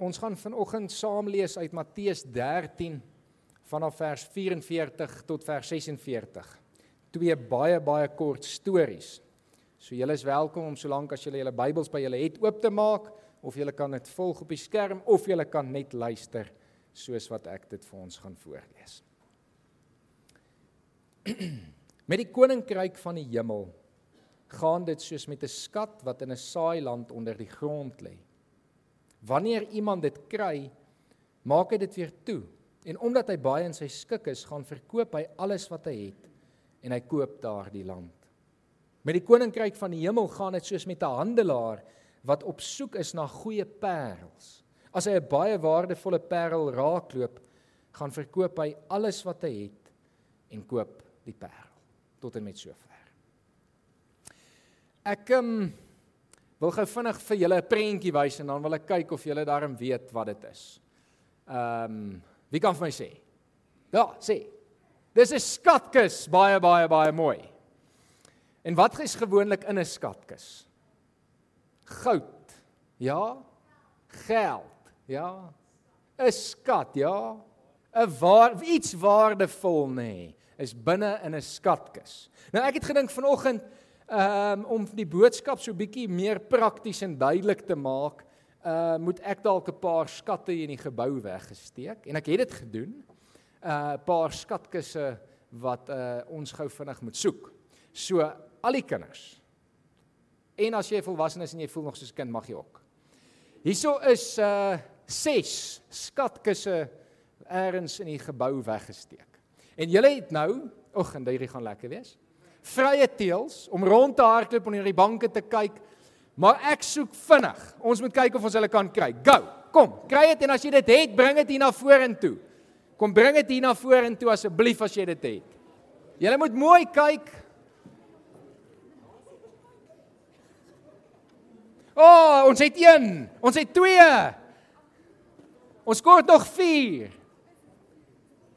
Ons gaan vanoggend saam lees uit Matteus 13 vanaf vers 44 tot vers 46. Twee baie baie kort stories. So julle is welkom om solank as julle julle Bybels by julle het oop te maak of julle kan dit volg op die skerm of julle kan net luister soos wat ek dit vir ons gaan voorlees. Met die koninkryk van die hemel gaan dit soos met 'n skat wat in 'n saailand onder die grond lê. Wanneer iemand dit kry, maak hy dit weer toe. En omdat hy baie in sy skik is, gaan verkoop hy alles wat hy het en hy koop daardie land. Met die koninkryk van die hemel gaan dit soos met 'n handelaar wat op soek is na goeie parels. As hy 'n baie waardevolle parel raakloop, gaan verkoop hy alles wat hy het en koop die parel tot en met sover. Ek ehm um, wil gou vinnig vir julle 'n prentjie wys en dan wil ek kyk of julle daarom weet wat dit is. Ehm um, wie kan vir my sê? Ja, sê. Dis 'n skatkis, baie baie baie mooi. En wat is gewoonlik in 'n skatkis? Goud. Ja. Geld. Ja. 'n Skat, ja. 'n waar iets waardevol nê nee, is binne in 'n skatkis. Nou ek het gedink vanoggend um, om die boodskap so bietjie meer prakties en duidelik te maak, uh moet ek dalk 'n paar skatte in die gebou weggesteek en ek het dit gedoen. 'n uh, paar skatkisse wat uh ons gou vinnig moet soek. So al die kinders. En as jy volwasse is en jy voel nog soos kind, mag jy ook. Hierso is uh 6 skatkisse eers in die gebou weggesteek. En julle het nou, en dit gaan lekker wees vrye teels om rond te hardloop en oor die banke te kyk. Maar ek soek vinnig. Ons moet kyk of ons hulle kan kry. Go. Kom, kry dit en as jy dit het, bring dit hier na vorentoe. Kom bring dit hier na vorentoe asseblief as jy dit het. Julle moet mooi kyk. O, oh, ons het 1. Ons het 2. Ons kort nog 4.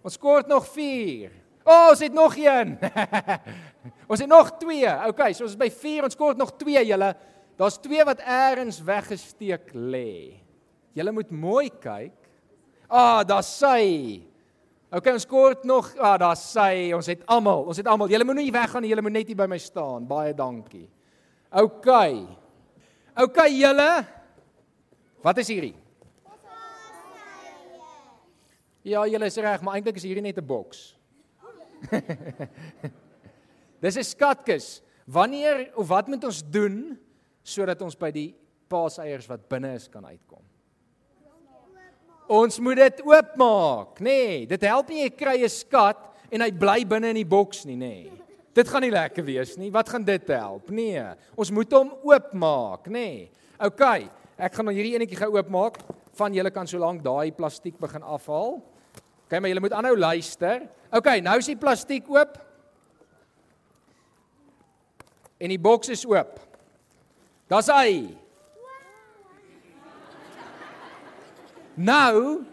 Ons kort nog 4. O, oh, ons het nog een. ons het nog 2. Okay, so ons is by 4. Ons kort nog 2 julle. Daar's 2 wat eers weggesteek lê. Julle moet mooi kyk. Ah, oh, daar's sy. Okay, ons kort nog. Ah, oh, daar's sy. Ons het almal. Ons het almal. Julle moet nie weggaan nie. Julle moet net hier by my staan. Baie dankie. Okay. Okay, julle. Wat is hierdie? Ja, julle is reg, maar eintlik is hierdie net 'n boks. Dis 'n skatkis. Wanneer of wat moet ons doen sodat ons by die paaseiers wat binne is kan uitkom? Ons moet dit oopmaak, nê? Nee, dit help nie jy kry 'n skat en hy bly binne in die boks nie, nê? Nee. Dit gaan nie lekker wees nie. Wat gaan dit help? Nee, ons moet hom oopmaak, nê? Nee. OK, ek gaan nou hierdie enetjie gou oopmaak. Van julle kan so lank daai plastiek begin afhaal. OK, maar julle moet aanhou luister. OK, nou is die plastiek oop. En die boks is oop. Daar's hy. Nou,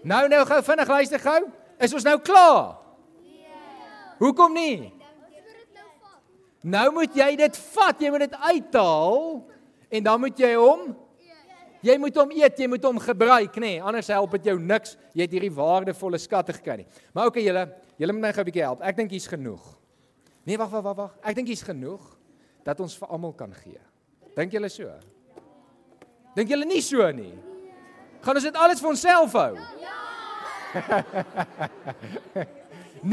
nou nou gou vinnig luister gou. Is ons nou klaar? Nee. Hoekom nie? Nou moet jy dit vat, jy moet dit uithaal en dan moet jy hom Jy moet hom eet, jy moet hom gebruik, nê? Nee, anders help dit jou niks. Jy het hierdie waardevolle skatte gekry nie. Maar okay julle, julle moet my gou 'n bietjie help. Ek dink hier's genoeg. Nee, wag, wag, wag, wag. Ek dink hier's genoeg dat ons vir almal kan gee. Dink julle so? Dink julle nie so nie? Gaan ons dit alles vir onsself hou? Ja.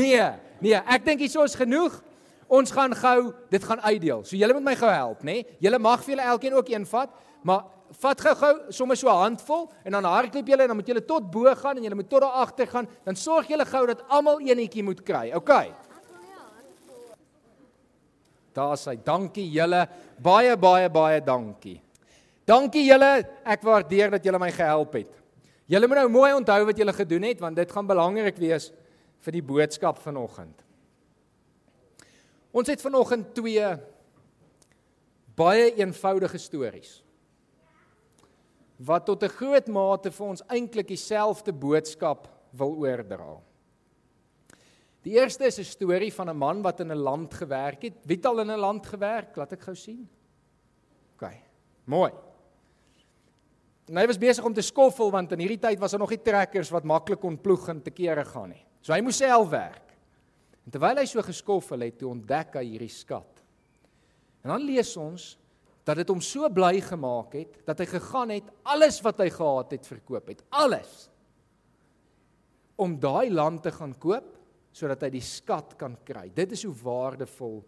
nee, nee, ek dink hierso is genoeg. Ons gaan gou dit gaan uitdeel. So julle moet my gou help, nê? Nee? Julle mag vir julle elkeen ook een vat, maar vat gou-gou sommer so 'n handvol en dan hardloop julle en dan moet julle tot bo gaan en julle moet tot daar agter gaan. Dan sorg julle gou dat almal eenetjie moet kry. OK. Daar sê dankie julle. Baie baie baie dankie. Dankie julle. Ek waardeer dat julle my gehelp het. Julle moet nou mooi onthou wat julle gedoen het want dit gaan belangrik wees vir die boodskap vanoggend. Ons het vanoggend twee baie eenvoudige stories wat tot 'n groot mate vir ons eintlik dieselfde boodskap wil oordra. Die eerste is 'n storie van 'n man wat in 'n land gewerk het. Wie het al in 'n land gewerk? Laat ek gou sien. OK. Mooi. En hy was besig om te skoffel want in hierdie tyd was daar nog nie trekkers wat maklik kon ploeg en te kere gaan nie. So hy moes self werk. En terwyl hy so geskoffel het, toe ontdek hy hierdie skat. En dan lees ons dat dit hom so bly gemaak het dat hy gegaan het alles wat hy gehad het verkoop het. Alles om daai land te gaan koop sodat hy die skat kan kry. Dit is hoe waardevol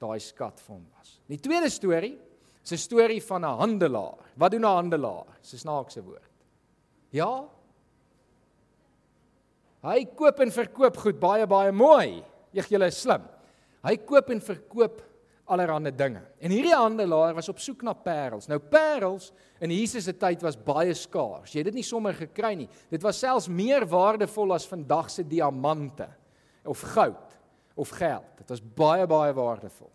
daai skat vir hom was. Die tweede storie is 'n storie van 'n handelaar. Wat doen 'n handelaar? Dis 'n snaakse woord. Ja. Hy koop en verkoop goed baie baie mooi. Eeg julle is slim. Hy koop en verkoop allerlei dinge. En hierdie handelaar was op soek na parels. Nou parels in Jesus se tyd was baie skaars. Jy het dit nie sommer gekry nie. Dit was selfs meer waardevol as vandag se diamante of goud of geld. Dit was baie baie waardevol.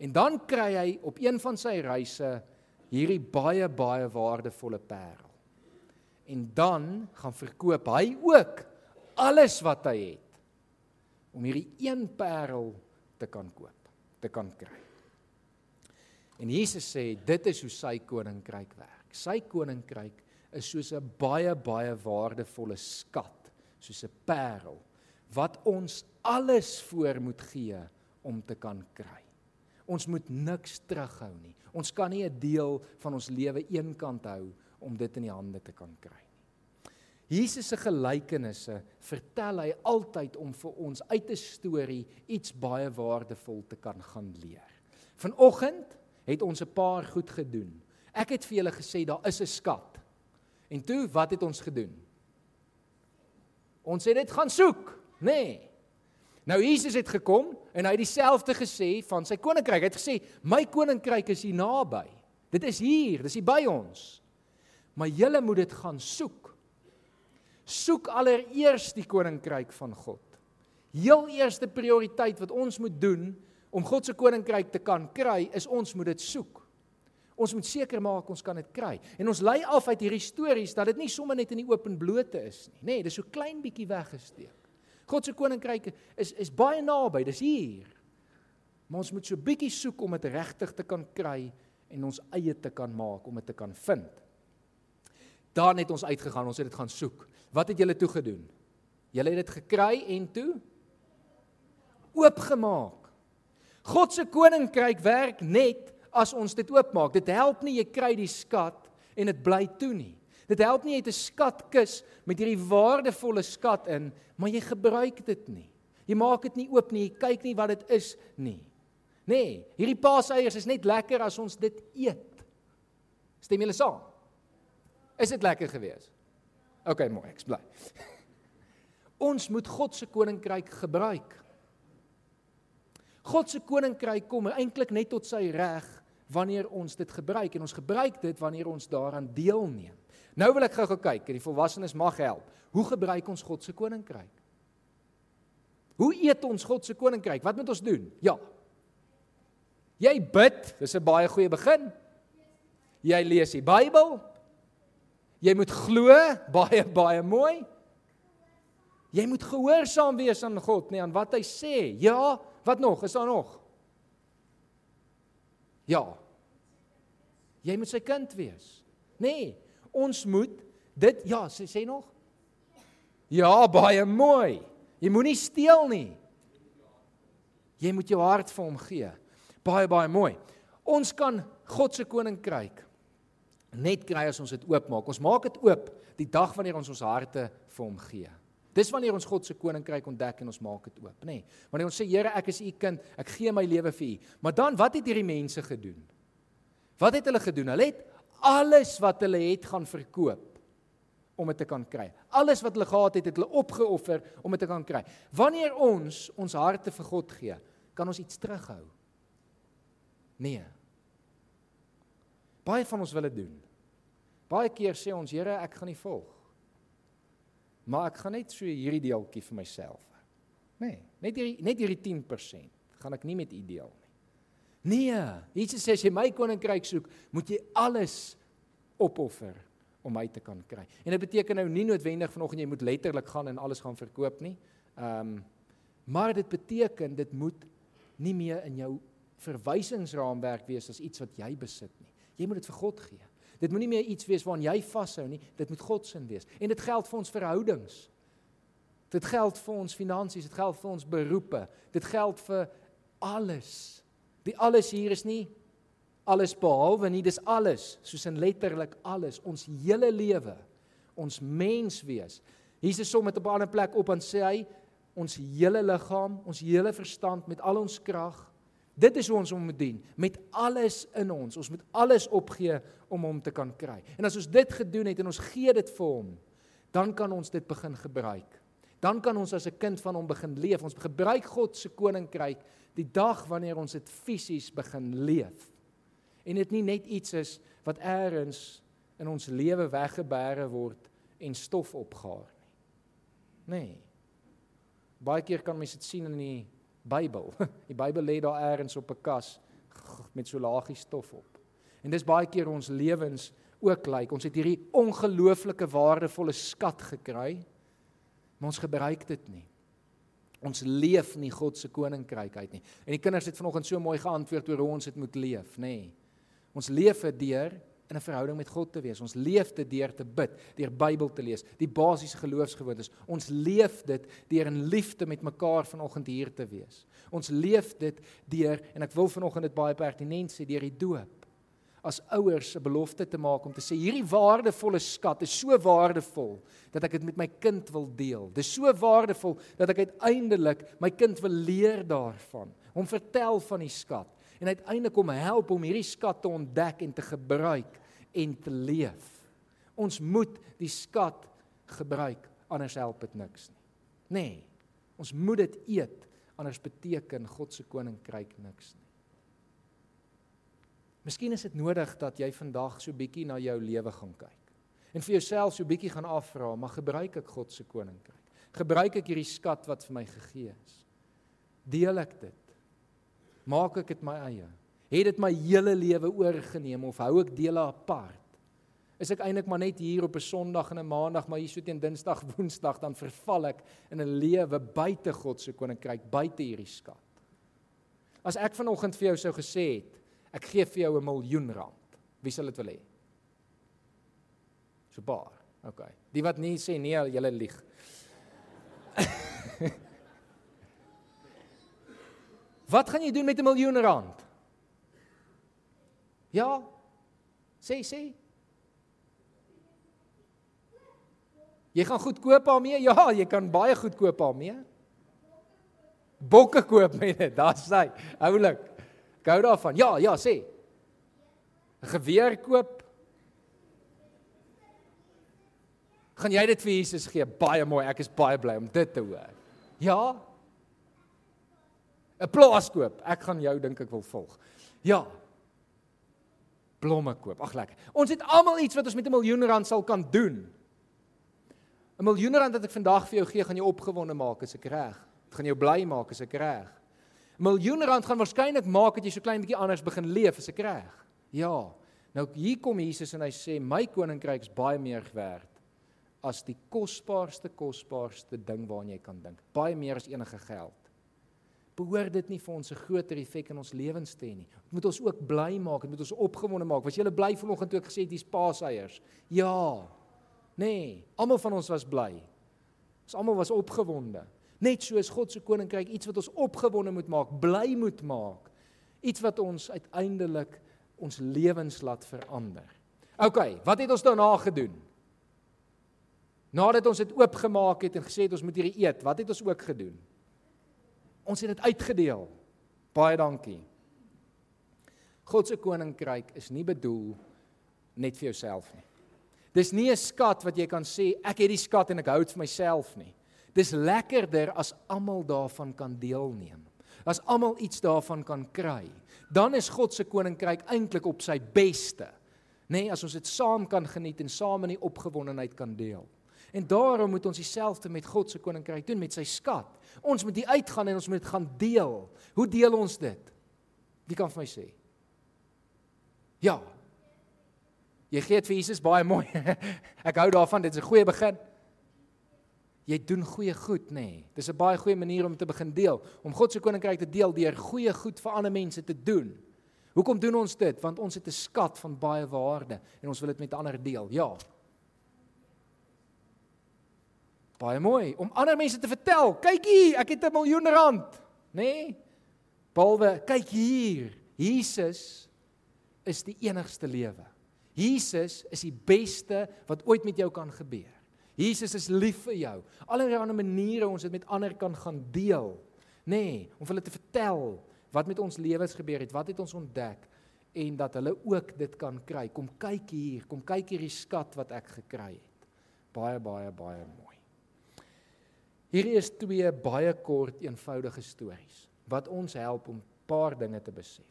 En dan kry hy op een van sy reise hierdie baie baie waardevolle parel. En dan gaan verkoop hy ook alles wat hy het om hierdie een parel te kan koop, te kan kry. En Jesus sê dit is hoe sy koninkryk werk. Sy koninkryk is soos 'n baie baie waardevolle skat, soos 'n parel wat ons alles voor moet gee om te kan kry. Ons moet niks terughou nie. Ons kan nie 'n deel van ons lewe eenkant hou om dit in die hande te kan kry. Jesus se gelykenisse vertel hy altyd om vir ons uit 'n storie iets baie waardevol te kan gaan leer. Vanoggend het ons 'n paar goed gedoen. Ek het vir julle gesê daar is 'n skat. En toe, wat het ons gedoen? Ons het dit gaan soek. Nee. Nou Jesus het gekom en hy het dieselfde gesê van sy koninkryk. Hy het gesê my koninkryk is hier naby. Dit is hier, dis hier by ons. Maar julle moet dit gaan soek. Soek allereers die koninkryk van God. Heel eerste prioriteit wat ons moet doen om God se koninkryk te kan kry, is ons moet dit soek. Ons moet seker maak ons kan dit kry. En ons lei af uit hierdie stories dat dit nie sommer net in die openblote is nie. Nee, dis so klein bietjie weggesteek. God se koninkryk is is baie naby, dis hier. Maar ons moet so bietjie soek om dit regtig te kan kry en ons eie te kan maak om dit te kan vind. Daar het ons uitgegaan, ons het dit gaan soek. Wat het julle toe gedoen? Julle het dit gekry en toe oopgemaak. God se koninkryk werk net as ons dit oopmaak. Dit help nie jy kry die skat en dit bly toe nie. Dit help nie jy het 'n skatkis met hierdie waardevolle skat in, maar jy gebruik dit nie. Jy maak dit nie oop nie, jy kyk nie wat dit is nie. Nee, hierdie paaseiers is net lekker as ons dit eet. Stem julle saam? Is dit lekker gewees? OK, mooi, ek bly. Ons moet God se koninkryk gebruik. God se koninkryk kom eintlik net tot sy reg wanneer ons dit gebruik en ons gebruik dit wanneer ons daaraan deelneem. Nou wil ek gou-gou kyk, en die volwassenes mag help. Hoe gebruik ons God se koninkryk? Hoe eet ons God se koninkryk? Wat moet ons doen? Ja. Jy bid, dis 'n baie goeie begin. Jy lees die Bybel. Jy moet glo, baie baie mooi. Jy moet gehoorsaam wees aan God, nee, aan wat hy sê. Ja, wat nog? Is daar nog? Ja. Jy moet sy kind wees. Nee, ons moet dit ja, sê sê nog. Ja, baie mooi. Jy moenie steel nie. Jy moet jou hart vir hom gee. Baie baie mooi. Ons kan God se koninkryk net kry as ons dit oopmaak. Ons maak dit oop die dag wanneer ons ons harte vir hom gee. Dis wanneer ons God se koninkryk ontdek en ons maak dit oop, nê. Nee, wanneer ons sê Here, ek is u kind, ek gee my lewe vir u. Maar dan wat het hierdie mense gedoen? Wat het hulle gedoen? Hulle het alles wat hulle het gaan verkoop om dit te kan kry. Alles wat hulle gehad het, het hulle opgeoffer om dit te kan kry. Wanneer ons ons harte vir God gee, kan ons iets terughou. Nee. Baie van ons wil dit doen. Baie keer sê ons, Here, ek gaan nie volg. Maar ek gaan net so hierdie deeltjie vir myself. Nee, net hierdie net hierdie 10% gaan ek nie met u deel nie. Nee, Jesus sê as jy my koninkryk soek, moet jy alles opoffer om my te kan kry. En dit beteken nou nie noodwendig vanoggend jy moet letterlik gaan en alles gaan verkoop nie. Ehm um, maar dit beteken dit moet nie meer in jou verwysingsraamwerk wees as iets wat jy besit nie. Jy moet dit vir God gee. Dit moenie meer iets wees waaraan jy vashou nie. Dit moet God se wees. En dit geld vir ons verhoudings. Dit geld vir ons finansies, dit geld vir ons beroepe. Dit geld vir alles. Die alles hier is nie alles behalwe nie, dis alles, soos in letterlik alles, ons hele lewe, ons menswees. Jesus som dit op 'n ander plek op en sê hy ons hele liggaam, ons hele verstand met al ons krag. Dit is hoe ons hom moet dien, met alles in ons. Ons moet alles opgee om hom te kan kry. En as ons dit gedoen het en ons gee dit vir hom, dan kan ons dit begin gebruik. Dan kan ons as 'n kind van hom begin leef. Ons gebruik God se koninkryk die dag wanneer ons dit fisies begin leef. En dit nie net iets is wat eers in ons lewe weggebêre word en stof opgaar nie. Nee. Baie keer kan mens dit sien in die Bybel. Die Bybel lê daar eers op 'n kas met so laagie stof op. En dis baie keer ons lewens ook lyk. Like. Ons het hierdie ongelooflike waardevolle skat gekry, maar ons gebruik dit nie. Ons leef nie God se koninkryk uit nie. En die kinders het vanoggend so mooi geantwoord oor hoe ons dit moet leef, nê. Nee. Ons leef dit deur in 'n verhouding met God te wees. Ons leef dit deur te bid, deur Bybel te lees, die basiese geloofsgewoontes. Ons leef dit deur in liefde met mekaar vanoggend hier te wees. Ons leef dit deur en ek wil vanoggend dit baie pertinent sê deur die doop. As ouers 'n belofte te maak om te sê hierdie waardevolle skat is so waardevol dat ek dit met my kind wil deel. Dit is so waardevol dat ek uiteindelik my kind wil leer daarvan, hom vertel van die skat en uiteindelik om help om hierdie skat te ontdek en te gebruik en te leef. Ons moet die skat gebruik anders help dit niks nie. Nee. Ons moet dit eet anders beteken God se koninkryk niks nie. Miskien is dit nodig dat jy vandag so bietjie na jou lewe gaan kyk en vir jouself so bietjie gaan afvra, maar gebruik ek God se koninkryk? Gebruik ek hierdie skat wat vir my gegee is? Deel ek dit? Maak ek dit my eie? Het dit my hele lewe oorgeneem of hou ek dele apart? Is ek eintlik maar net hier op 'n Sondag en 'n Maandag, maar hier so teen Dinsdag, Woensdag dan verval ek in 'n lewe buite God se koninkryk, buite hierdie skat. As ek vanoggend vir jou sou gesê het, ek gee vir jou 'n miljoen rand. Wie sal dit wil hê? So baie. OK. Die wat nie sê nee, jy lieg. Wat gaan jy doen met 'n miljoen rand? Ja. Sê sê. Jy gaan goed koop daarmee? Ja, jy kan baie goed koop daarmee. Bokke koop met dit. Daar's hy. Oulik. Gou daarvan. Ja, ja, sê. 'n Geweer koop. Gaan jy dit vir Jesus gee? Baie mooi. Ek is baie bly om dit te hoor. Ja. 'n plaas koop. Ek gaan jou dink ek wil volg. Ja. Blomme koop. Ag lekker. Ons het almal iets wat ons met 'n miljoen rand sal kan doen. 'n Miljoen rand wat ek vandag vir jou gee, gaan jou opgewonde maak as ek reg. Dit gaan jou bly maak as ek reg. 'n Miljoen rand gaan waarskynlik maak dat jy so klein bietjie anders begin leef as ek reg. Ja. Nou hier kom Jesus en hy sê my koninkryk is baie meer werd as die kosbaarste kosbaarste ding waaraan jy kan dink. Baie meer as enige geld behoort dit nie vir ons 'n groter effek in ons lewens te hê nie. Dit moet ons ook bly maak, dit moet ons opgewonde maak. Was jy bly vanoggend toe ek gesê het hier's paaseiers? Ja. Nee, almal van ons was bly. Ons almal was opgewonde. Net soos God se koninkryk iets wat ons opgewonde moet maak, bly moet maak. Iets wat ons uiteindelik ons lewens laat verander. OK, wat het ons daarna gedoen? Nadat ons dit oopgemaak het en gesê het ons moet hierdie eet, wat het ons ook gedoen? Ons het dit uitgedeel. Baie dankie. God se koninkryk is nie bedoel net vir jouself nie. Dis nie 'n skat wat jy kan sê ek het die skat en ek hou dit vir myself nie. Dis lekkerder as almal daarvan kan deelneem. As almal iets daarvan kan kry, dan is God se koninkryk eintlik op sy beste. Nê, nee, as ons dit saam kan geniet en saam in die opgewondenheid kan deel. En daarom moet ons dieselfde met God se koninkryk doen met sy skat. Ons moet hier uitgaan en ons moet dit gaan deel. Hoe deel ons dit? Wie kan vir my sê? Ja. Jy gee dit vir Jesus baie mooi. Ek hou daarvan, dit is 'n goeie begin. Jy doen goeie goed, nê. Nee. Dis 'n baie goeie manier om te begin deel, om God se koninkryk te deel deur goeie goed vir ander mense te doen. Hoekom doen ons dit? Want ons het 'n skat van baie waarde en ons wil dit met ander deel. Ja. Baie mooi om ander mense te vertel. Kyk hier, ek het 'n miljoen rand, nê? Nee? Behalwe kyk hier, Jesus is die enigste lewe. Jesus is die beste wat ooit met jou kan gebeur. Jesus is lief vir jou. Allerlei maniere ons dit met ander kan gaan deel, nê, nee, om hulle te vertel wat met ons lewens gebeur het, wat het ons ontdek en dat hulle ook dit kan kry. Kom kyk hier, kom kyk hierdie skat wat ek gekry het. Baie baie baie mooi. Hierdie is twee baie kort eenvoudige stories wat ons help om 'n paar dinge te besef.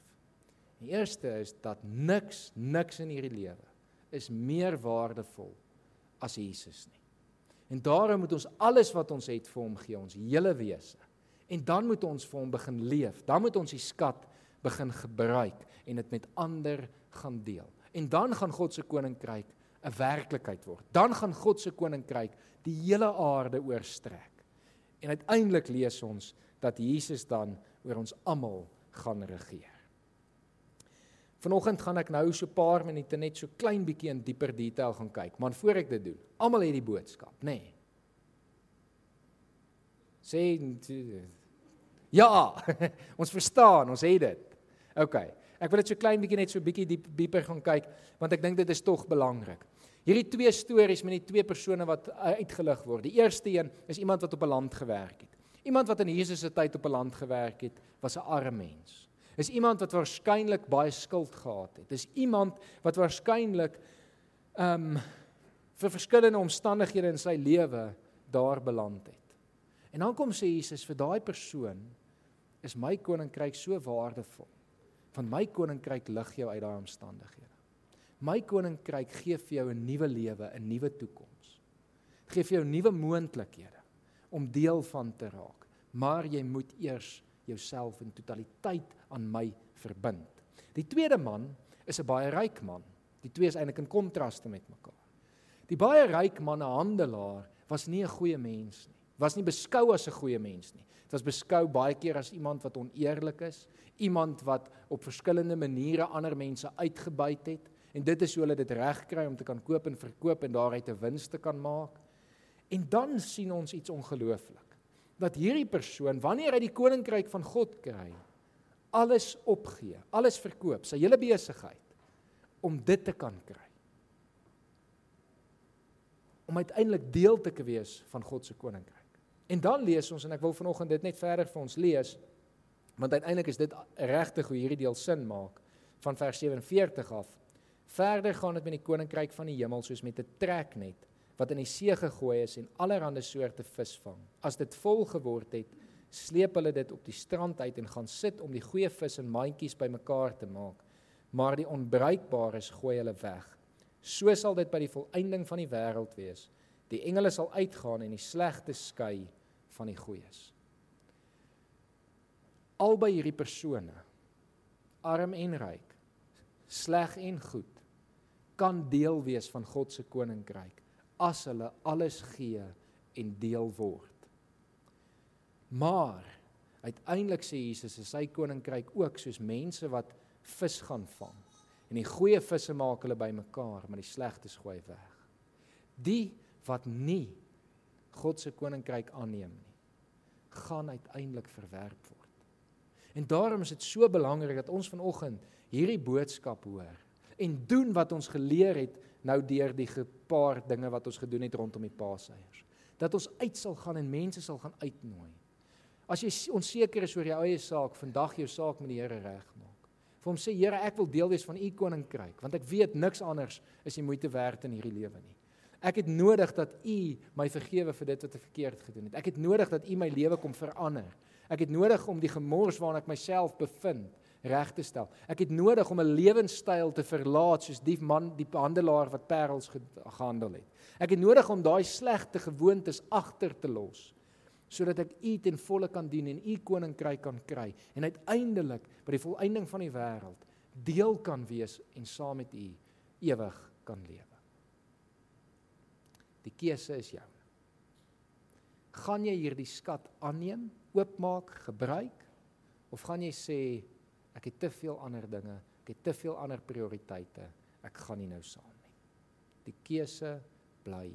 Die eerste is dat niks niks in hierdie lewe is meer waardevol as Jesus nie. En daarom moet ons alles wat ons het vir hom gee, ons hele wese. En dan moet ons vir hom begin leef. Dan moet ons die skat begin gebruik en dit met ander gaan deel. En dan gaan God se koninkryk 'n werklikheid word. Dan gaan God se koninkryk die hele aarde oorstrek. En uiteindelik lees ons dat Jesus dan oor ons almal gaan regeer. Vanoggend gaan ek nou so 'n paar minute net so klein bietjie in dieper detail gaan kyk, maar voor ek dit doen, almal het die boodskap, nê? Nee. Sê Ja, ons verstaan, ons het dit. OK. Ek wil dit so klein bietjie net so bietjie diep dieper gaan kyk want ek dink dit is tog belangrik. Hierdie twee stories met die twee persone wat uitgelig word. Die eerste een is iemand wat op 'n land gewerk het. Iemand wat in Jesus se tyd op 'n land gewerk het, was 'n arme mens. Is iemand wat waarskynlik baie skuld gehad het. Dis iemand wat waarskynlik ehm um, vir verskillende omstandighede in sy lewe daar beland het. En dan kom sê Jesus vir daai persoon is my koninkryk so waardevol. Van my koninkryk lig jou uit daai omstandighede. My koninkryk gee vir jou 'n nuwe lewe, 'n nuwe toekoms. Gee vir jou nuwe moontlikhede om deel van te raak. Maar jy moet eers jouself in totaliteit aan my verbind. Die tweede man is 'n baie ryk man. Die twee is eintlik in kontraste met mekaar. Die baie ryk man, 'n handelaar, was nie 'n goeie mens nie. Was nie beskou as 'n goeie mens nie. Dit was beskou baie keer as iemand wat oneerlik is, iemand wat op verskillende maniere ander mense uitgebuit het en dit is hoe hulle dit reg kry om te kan koop en verkoop en daaruit 'n wins te kan maak. En dan sien ons iets ongelooflik. Dat hierdie persoon wanneer hy die koninkryk van God kry, alles opgee, alles verkoop, sy hele besigheid om dit te kan kry. Om uiteindelik deel te wees van God se koninkryk. En dan lees ons en ek wil vanoggend dit net verder vir ons lees want uiteindelik is dit regtig hoe hierdie deel sin maak van vers 47 af. Verder gaan dit met die koninkryk van die hemel soos met 'n treknet wat in die see gegooi is en allerlei soorte vis vang. As dit vol geword het, sleep hulle dit op die strand uit en gaan sit om die goeie vis in mandjies bymekaar te maak. Maar die onbruikbares gooi hulle weg. So sal dit by die volëinding van die wêreld wees. Die engele sal uitgaan en die slegte skei van die goeies. Albei hierdie persone, arm en ryk, sleg en goed, kan deel wees van God se koninkryk as hulle alles gee en deel word. Maar uiteindelik sê Jesus is sy koninkryk ook soos mense wat vis gaan vang. En die goeie visse maak hulle bymekaar, maar die slegtes gooi weg. Die wat nie God se koninkryk aanneem nie, gaan uiteindelik verwerp word. En daarom is dit so belangrik dat ons vanoggend hierdie boodskap hoor en doen wat ons geleer het nou deur die paar dinge wat ons gedoen het rondom die Paaseiers. Dat ons uit sal gaan en mense sal gaan uitnooi. As jy onseker is oor jou eie saak, vandag jou saak met die Here regmaak. Vir hom sê Here, ek wil deel wees van u koninkryk, want ek weet niks anders is die moeite werd in hierdie lewe nie. Ek het nodig dat U my vergewe vir dit wat ek verkeerd gedoen het. Ek het nodig dat U my lewe kom verander. Ek het nodig om die gemors waarin ek myself bevind reg te stel. Ek het nodig om 'n lewenstyl te verlaat soos die man, die handelaar wat parels gehandel het. Ek het nodig om daai slegte gewoontes agter te los sodat ek U ten volle kan dien en U koninkryk kan kry en uiteindelik by die volëinding van die wêreld deel kan wees en saam met U ewig kan leef. Die keuse is jou. Gaan jy hierdie skat aanneem, oopmaak, gebruik of gaan jy sê Ek het te veel ander dinge, ek het te veel ander prioriteite. Ek gaan nie nou saam nie. Die keuse bly.